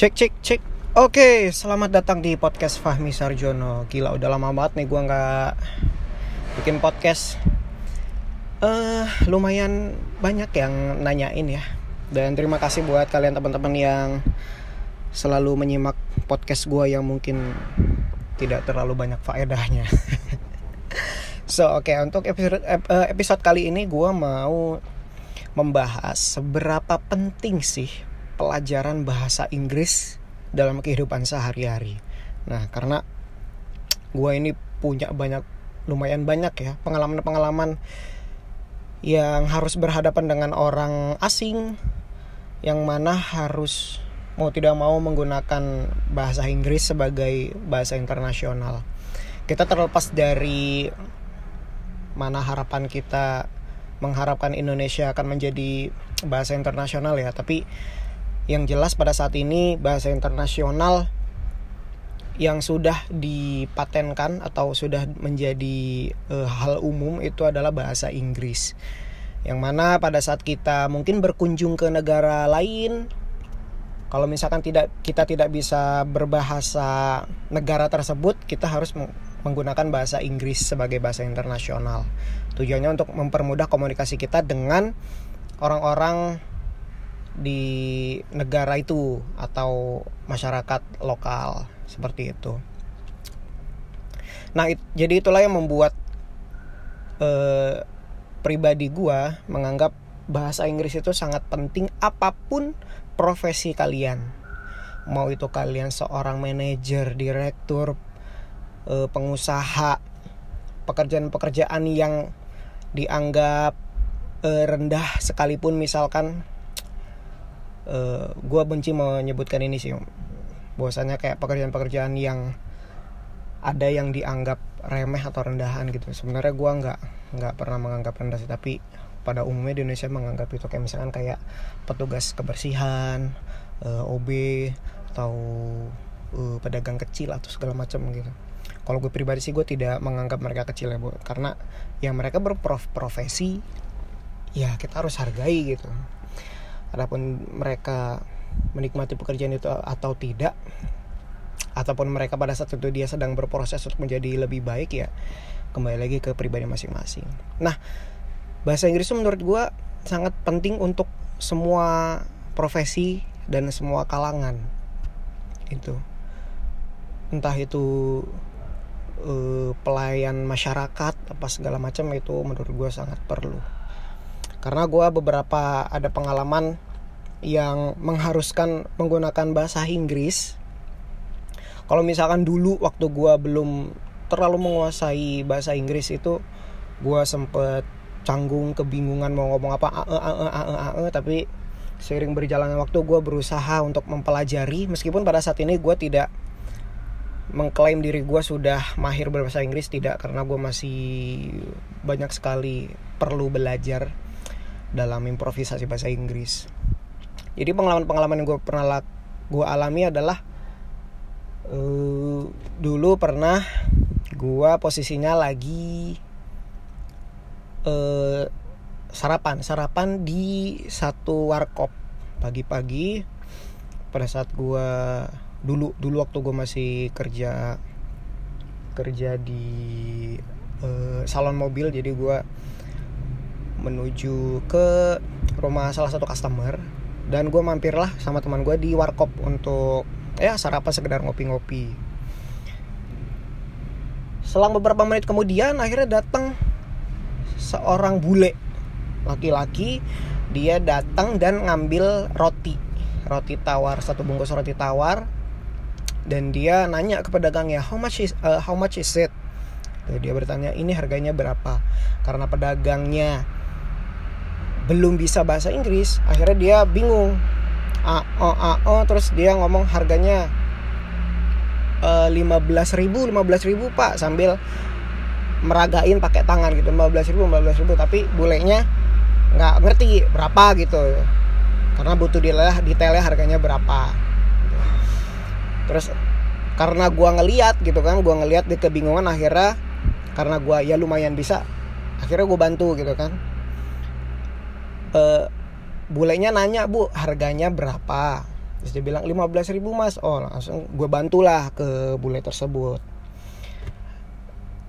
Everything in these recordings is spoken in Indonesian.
Cek cek cek. Oke, selamat datang di podcast Fahmi Sarjono. Gila, udah lama banget nih gua nggak bikin podcast. Eh, uh, lumayan banyak yang nanyain ya. Dan terima kasih buat kalian teman-teman yang selalu menyimak podcast gua yang mungkin tidak terlalu banyak faedahnya. so, oke, okay, untuk episode eh, episode kali ini gua mau membahas seberapa penting sih pelajaran bahasa Inggris dalam kehidupan sehari-hari. Nah, karena gue ini punya banyak lumayan banyak ya pengalaman-pengalaman yang harus berhadapan dengan orang asing yang mana harus mau tidak mau menggunakan bahasa Inggris sebagai bahasa internasional. Kita terlepas dari mana harapan kita mengharapkan Indonesia akan menjadi bahasa internasional ya, tapi yang jelas pada saat ini bahasa internasional yang sudah dipatenkan atau sudah menjadi uh, hal umum itu adalah bahasa Inggris. Yang mana pada saat kita mungkin berkunjung ke negara lain kalau misalkan tidak kita tidak bisa berbahasa negara tersebut, kita harus menggunakan bahasa Inggris sebagai bahasa internasional. Tujuannya untuk mempermudah komunikasi kita dengan orang-orang di negara itu atau masyarakat lokal seperti itu. Nah, it, jadi itulah yang membuat eh, pribadi gua menganggap bahasa Inggris itu sangat penting apa pun profesi kalian. Mau itu kalian seorang manajer, direktur, eh, pengusaha, pekerjaan-pekerjaan yang dianggap eh, rendah sekalipun misalkan uh, eh, gue benci menyebutkan ini sih bahwasanya kayak pekerjaan-pekerjaan yang ada yang dianggap remeh atau rendahan gitu. Sebenarnya gue nggak nggak pernah menganggap rendah sih tapi pada umumnya di Indonesia menganggap itu kayak misalkan kayak petugas kebersihan uh, eh, OB atau uh, pedagang kecil atau segala macam gitu. Kalau gue pribadi sih gue tidak menganggap mereka kecil ya bu. Karena yang mereka berprofesi ya kita harus hargai gitu adapun mereka menikmati pekerjaan itu atau tidak ataupun mereka pada saat itu dia sedang berproses untuk menjadi lebih baik ya kembali lagi ke pribadi masing-masing. Nah, bahasa Inggris itu menurut gue sangat penting untuk semua profesi dan semua kalangan itu entah itu uh, pelayan masyarakat apa segala macam itu menurut gue sangat perlu karena gue beberapa ada pengalaman yang mengharuskan menggunakan bahasa Inggris. Kalau misalkan dulu waktu gue belum terlalu menguasai bahasa Inggris itu gue sempet canggung kebingungan mau ngomong apa a -e, a -e, a -e, a -e, tapi seiring berjalannya waktu gue berusaha untuk mempelajari. Meskipun pada saat ini gue tidak mengklaim diri gue sudah mahir berbahasa Inggris tidak karena gue masih banyak sekali perlu belajar dalam improvisasi bahasa Inggris. Jadi pengalaman-pengalaman yang gue pernah gue alami adalah uh, dulu pernah gue posisinya lagi uh, sarapan sarapan di satu warkop pagi-pagi pada saat gue dulu dulu waktu gue masih kerja kerja di uh, salon mobil jadi gue menuju ke rumah salah satu customer. Dan gue mampirlah sama teman gue di warkop untuk ya sarapan sekedar ngopi-ngopi. Selang beberapa menit kemudian akhirnya datang seorang bule. Laki-laki dia datang dan ngambil roti. Roti tawar satu bungkus roti tawar. Dan dia nanya ke pedagangnya how much is uh, how much is it? Dia bertanya ini harganya berapa? Karena pedagangnya belum bisa bahasa Inggris akhirnya dia bingung. A o a o terus dia ngomong harganya eh, lima belas ribu lima belas ribu pak sambil meragain pakai tangan gitu lima belas ribu lima belas ribu tapi bulenya nggak ngerti berapa gitu. Karena butuh detailnya detailnya harganya berapa. Terus karena gua ngeliat gitu kan gua ngeliat di kebingungan akhirnya karena gua ya lumayan bisa akhirnya gue bantu gitu kan uh, bulenya nanya bu harganya berapa? Terus dia bilang 15 ribu mas. Oh langsung gue bantulah ke bule tersebut.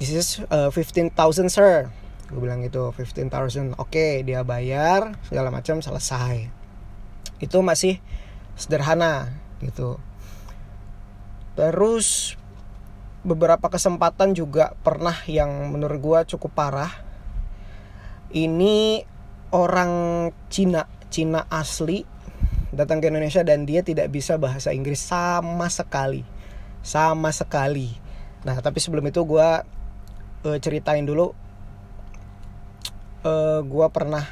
This is uh, 15,000 sir. Gue bilang gitu 15,000 oke okay, dia bayar segala macam selesai. Itu masih sederhana gitu. Terus beberapa kesempatan juga pernah yang menurut gue cukup parah. Ini orang Cina Cina asli datang ke Indonesia dan dia tidak bisa bahasa Inggris sama sekali. Sama sekali. Nah tapi sebelum itu gue uh, ceritain dulu. Uh, gue pernah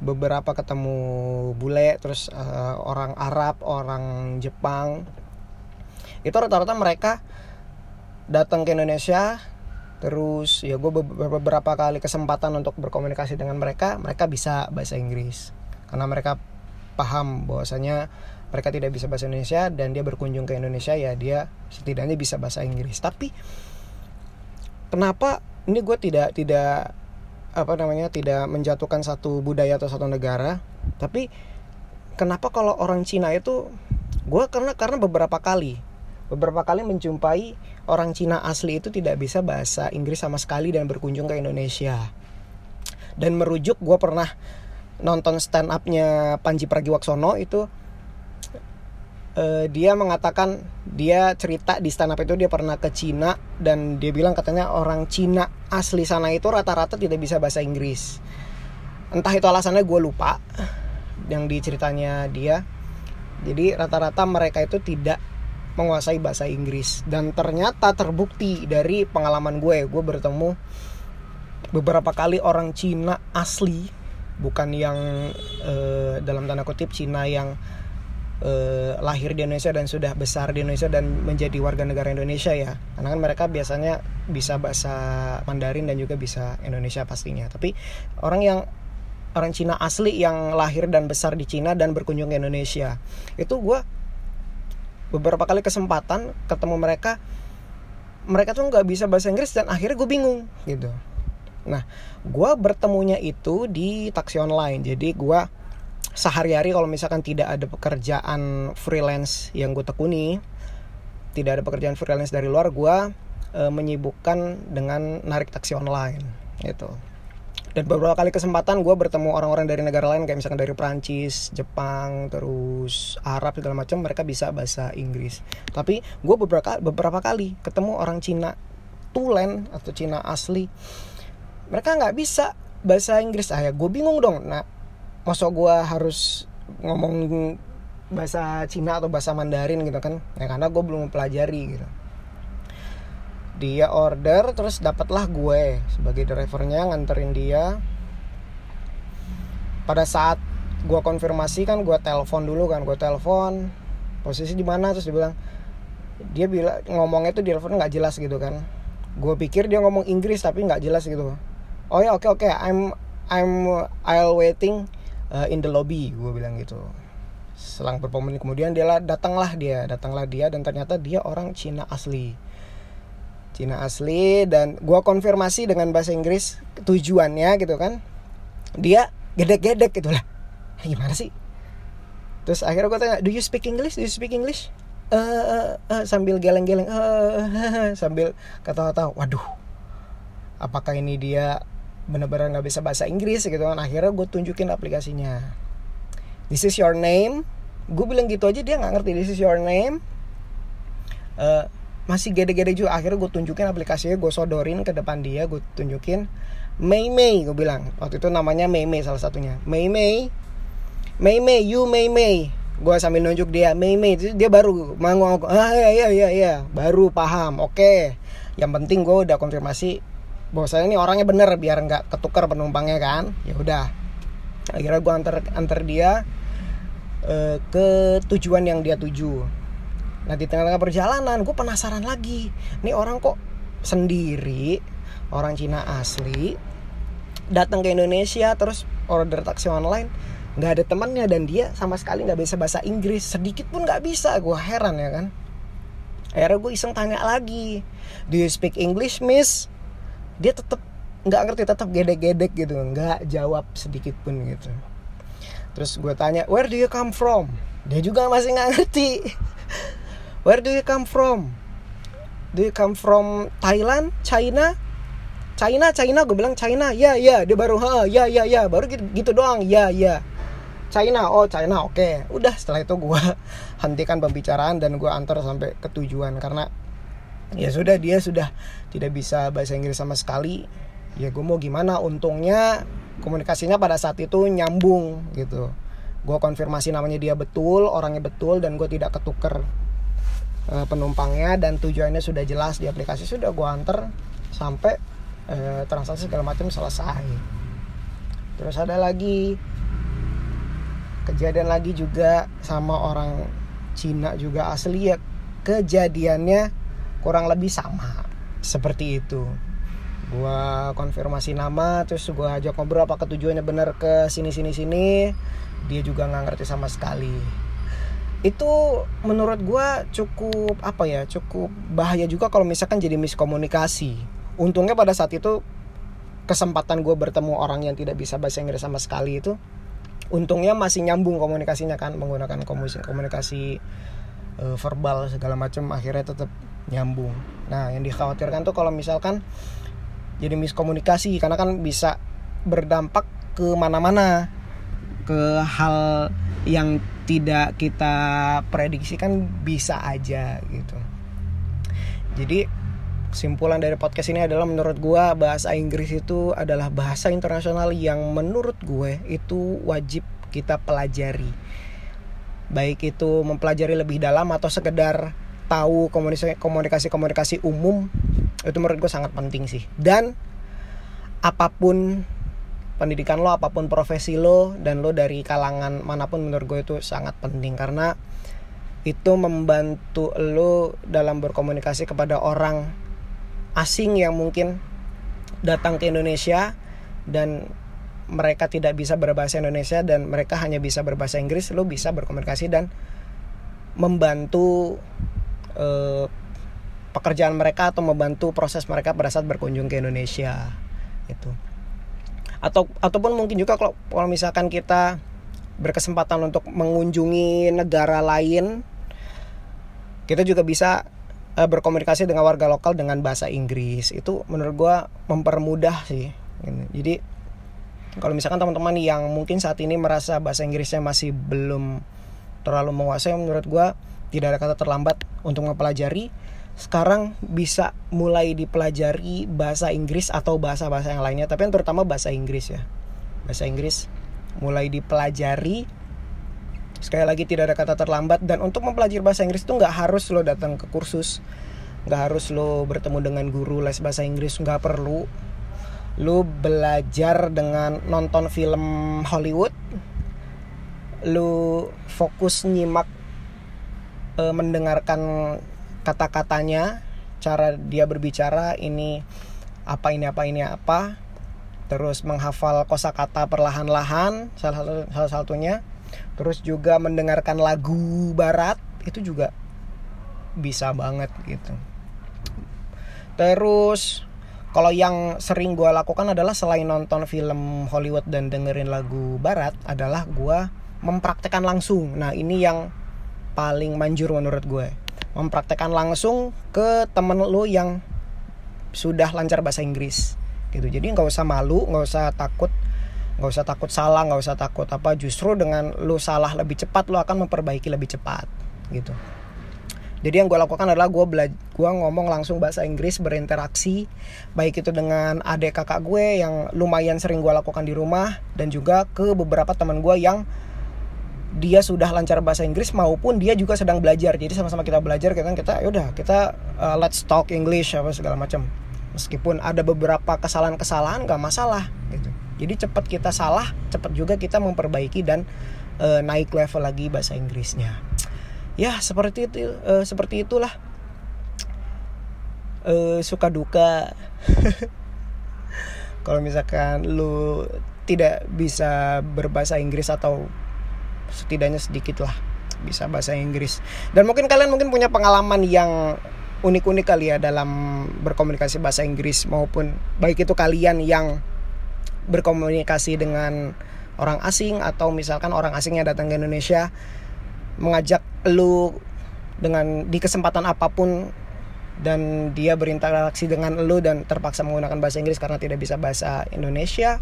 beberapa ketemu bule terus uh, orang Arab orang Jepang. Itu rata-rata mereka datang ke Indonesia terus ya gue beberapa kali kesempatan untuk berkomunikasi dengan mereka mereka bisa bahasa Inggris. Karena mereka paham bahwasanya mereka tidak bisa bahasa Indonesia dan dia berkunjung ke Indonesia ya dia setidaknya bisa bahasa Inggris. Tapi kenapa ini gue tidak tidak apa namanya tidak menjatuhkan satu budaya atau satu negara tapi kenapa kalau orang Cina itu gue karena karena beberapa kali beberapa kali menjumpai orang Cina asli itu tidak bisa bahasa Inggris sama sekali dan berkunjung ke Indonesia. Dan merujuk gue pernah nonton stand upnya Panji Pragiwaksono itu uh, dia mengatakan dia cerita di stand up itu dia pernah ke Cina dan dia bilang katanya orang Cina asli sana itu rata-rata tidak bisa bahasa Inggris. Entah itu alasannya gue lupa yang diceritanya dia. Jadi rata-rata mereka itu tidak menguasai bahasa Inggris. Dan ternyata terbukti dari pengalaman gue. Gue bertemu beberapa kali orang Cina asli. Bukan yang uh, dalam tanda kutip Cina yang uh, lahir di Indonesia dan sudah besar di Indonesia dan menjadi warga negara Indonesia ya. Karena kan mereka biasanya bisa bahasa Mandarin dan juga bisa Indonesia pastinya. Tapi orang yang orang Cina asli yang lahir dan besar di Cina dan berkunjung ke Indonesia itu gue beberapa kali kesempatan ketemu mereka mereka tuh nggak bisa bahasa Inggris dan akhirnya gue bingung gitu Nah, gue bertemunya itu di taksi online. Jadi gue sehari-hari kalau misalkan tidak ada pekerjaan freelance yang gue tekuni, tidak ada pekerjaan freelance dari luar, gue e, menyibukkan dengan narik taksi online gitu. Dan beberapa kali kesempatan gue bertemu orang-orang dari negara lain kayak misalkan dari Prancis, Jepang, terus Arab segala macam mereka bisa bahasa Inggris. Tapi gue beberapa beberapa kali ketemu orang Cina tulen atau Cina asli mereka nggak bisa bahasa Inggris. Ah ya gue bingung dong nah masuk gue harus ngomong bahasa Cina atau bahasa Mandarin gitu kan? Ya karena gue belum mempelajari gitu dia order terus dapatlah gue sebagai drivernya nganterin dia. Pada saat gue konfirmasi kan gue telepon dulu kan gue telepon posisi di mana terus dia bilang dia bilang ngomongnya tuh di telepon nggak jelas gitu kan. Gue pikir dia ngomong Inggris tapi nggak jelas gitu. Oh ya oke okay, oke okay. I'm I'm I'll waiting uh, in the lobby gue bilang gitu. Selang beberapa menit kemudian dia datanglah dia datanglah dia dan ternyata dia orang Cina asli Cina asli dan gue konfirmasi dengan bahasa Inggris tujuannya gitu kan. Dia gedek-gedek gitu lah. Gimana sih? Terus akhirnya gue tanya do you speak English? Do you speak English? Uh, uh, uh, sambil geleng-geleng uh, sambil kata-kata waduh apakah ini dia bener-bener nggak bisa bahasa Inggris? Gitu kan. Akhirnya gue tunjukin aplikasinya. This is your name. Gue bilang gitu aja dia nggak ngerti this is your name. Uh, masih gede-gede juga. Akhirnya gue tunjukin aplikasinya gue sodorin ke depan dia gue tunjukin. Mei Mei gue bilang. Waktu itu namanya Mei Mei salah satunya. Mei Mei. Mei Mei you Mei Mei. Gue sambil nunjuk dia Mei Mei. Dia baru mau ah ya ya ya ya baru paham oke. Yang penting gue udah konfirmasi bahwasanya ini orangnya bener biar nggak ketukar penumpangnya kan. Ya udah. Akhirnya gue antar antar dia uh, ke tujuan yang dia tuju nah di tengah-tengah perjalanan gue penasaran lagi. Ini orang kok sendiri orang Cina asli datang ke Indonesia terus order taksi online nggak ada temannya dan dia sama sekali nggak bisa bahasa Inggris. Sedikit pun nggak bisa gue heran ya kan? Akhirnya gue iseng tanya lagi do you speak English miss? Dia tetap nggak ngerti tetap gedek-gedek gitu nggak jawab sedikit pun gitu. Terus gue tanya where do you come from? Dia juga masih nggak ngerti where do you come from? Do you come from Thailand? China? China China gue bilang China. Ya ya dia baru ha ya ya ya. Baru gitu, gitu doang. Ya ya. China oh China oke. Okay. udah setelah itu gue hentikan pembicaraan dan gue antar sampai ke tujuan. Karena ya sudah dia sudah tidak bisa bahasa Inggris sama sekali. Ya gue mau gimana? Untungnya komunikasinya pada saat itu nyambung gitu. Gue konfirmasi namanya dia betul orangnya betul dan gue tidak ketuker uh, penumpangnya dan tujuannya sudah jelas di aplikasi. Sudah gue antar sampai eh, transaksi segala macam selesai. Terus ada lagi kejadian lagi juga sama orang Cina juga asli ya. Kejadiannya kurang lebih sama seperti itu. Gua konfirmasi nama terus gua ajak ngobrol apa ketujuannya benar ke sini sini sini? Dia juga nggak ngerti sama sekali itu menurut gua cukup apa ya cukup bahaya juga kalau misalkan jadi miskomunikasi. Untungnya pada saat itu kesempatan gue bertemu orang yang tidak bisa bahasa Inggris sama sekali itu untungnya masih nyambung komunikasinya kan menggunakan komunikasi, komunikasi uh, verbal segala macam akhirnya tetap nyambung. Nah yang dikhawatirkan tuh kalau misalkan jadi miskomunikasi karena kan bisa berdampak ke mana-mana ke hal yang tidak kita prediksi kan bisa aja gitu jadi Kesimpulan dari podcast ini adalah menurut gue bahasa Inggris itu adalah bahasa internasional yang menurut gue itu wajib kita pelajari. Baik itu mempelajari lebih dalam atau sekedar tahu komunikasi-komunikasi umum itu menurut gue sangat penting sih. Dan apa pun pendidikan lo, apa pun profesi lo dan lo dari kalangan mana pun menurut gue itu sangat penting. Karena itu membantu lo dalam berkomunikasi kepada orang asing yang mungkin datang ke Indonesia dan mereka tidak bisa berbahasa Indonesia dan mereka hanya bisa berbahasa Inggris, lo bisa berkomunikasi dan membantu eh, pekerjaan mereka atau membantu proses mereka pada saat berkunjung ke Indonesia itu atau ataupun mungkin juga kalau kalau misalkan kita berkesempatan untuk mengunjungi negara lain kita juga bisa uh, berkomunikasi dengan warga lokal dengan bahasa Inggris. Itu menurut gue mempermudah sih. Jadi kalau misalkan teman-teman yang mungkin saat ini merasa bahasa Inggrisnya masih belum terlalu menguasai menurut gue tidak ada kata terlambat untuk mempelajari sekarang bisa mulai dipelajari bahasa Inggris atau bahasa-bahasa yang lainnya. Tapi yang terutama bahasa Inggris ya. Bahasa Inggris mulai dipelajari. Sekali lagi tidak ada kata terlambat. Dan untuk mempelajari bahasa Inggris itu nggak harus lo datang ke kursus. Nggak harus lo bertemu dengan guru les bahasa Inggris nggak perlu. Lo belajar dengan nonton film Hollywood. Lo fokus nyimak e, mendengarkan kata-katanya cara dia berbicara ini apa ini apa ini apa terus menghafal kosakata perlahan-lahan salah satu salah satunya terus juga mendengarkan lagu barat itu juga bisa banget gitu. Terus kalau yang sering gue lakukan adalah selain nonton film Hollywood dan dengerin lagu barat adalah gue mempraktekkan langsung. Nah ini yang paling manjur menurut gue mempraktekkan langsung ke temen lu yang sudah lancar bahasa Inggris gitu. Jadi nggak usah malu nggak usah takut nggak usah takut salah nggak usah takut apa. Justru dengan lu salah lebih cepat lu akan memperbaiki lebih cepat gitu. Jadi yang gue lakukan adalah gue belajar gue ngomong langsung bahasa Inggris berinteraksi baik itu dengan adik kakak gue yang lumayan sering gue lakukan di rumah dan juga ke beberapa teman gue yang dia sudah lancar bahasa Inggris maupun dia juga sedang belajar. Jadi sama-sama kita belajar kita kita yaudah kita uh, let's talk English apa segala macam. Meskipun ada beberapa kesalahan-kesalahan gak masalah gitu. Jadi cepat kita salah cepat juga kita memperbaiki dan uh, naik level lagi bahasa Inggrisnya. Ya seperti itu uh, seperti itulah. Uh, suka duka. Kalau misalkan lu tidak bisa berbahasa Inggris atau setidaknya sedikit lah bisa bahasa Inggris. Dan mungkin kalian mungkin punya pengalaman yang unik-unik kali ya dalam berkomunikasi bahasa Inggris maupun baik itu kalian yang berkomunikasi dengan orang asing atau misalkan orang asingnya datang ke Indonesia mengajak lu dengan di kesempatan apa pun dan dia berinteraksi dengan lu dan terpaksa menggunakan bahasa Inggris karena tidak bisa bahasa Indonesia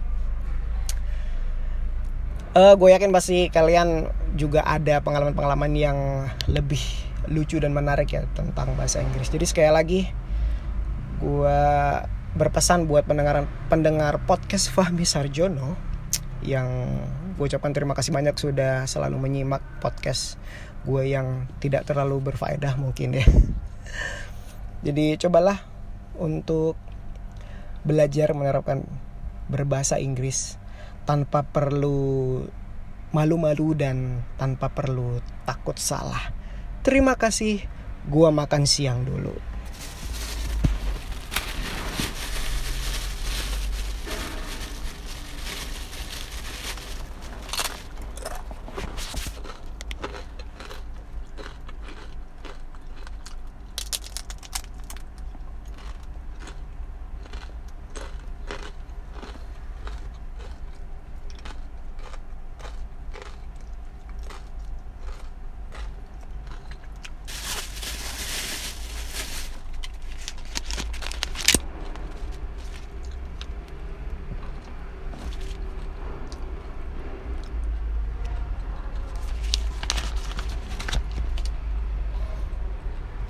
uh, gue yakin pasti kalian juga ada pengalaman-pengalaman yang lebih lucu dan menarik ya tentang bahasa Inggris. Jadi sekali lagi gue berpesan buat pendengar pendengar podcast Fahmi Sarjono yang gue ucapkan terima kasih banyak sudah selalu menyimak podcast gue yang tidak terlalu berfaedah mungkin ya. Jadi cobalah untuk belajar menerapkan berbahasa Inggris tanpa perlu malu-malu dan tanpa perlu takut salah. Terima kasih, gua makan siang dulu.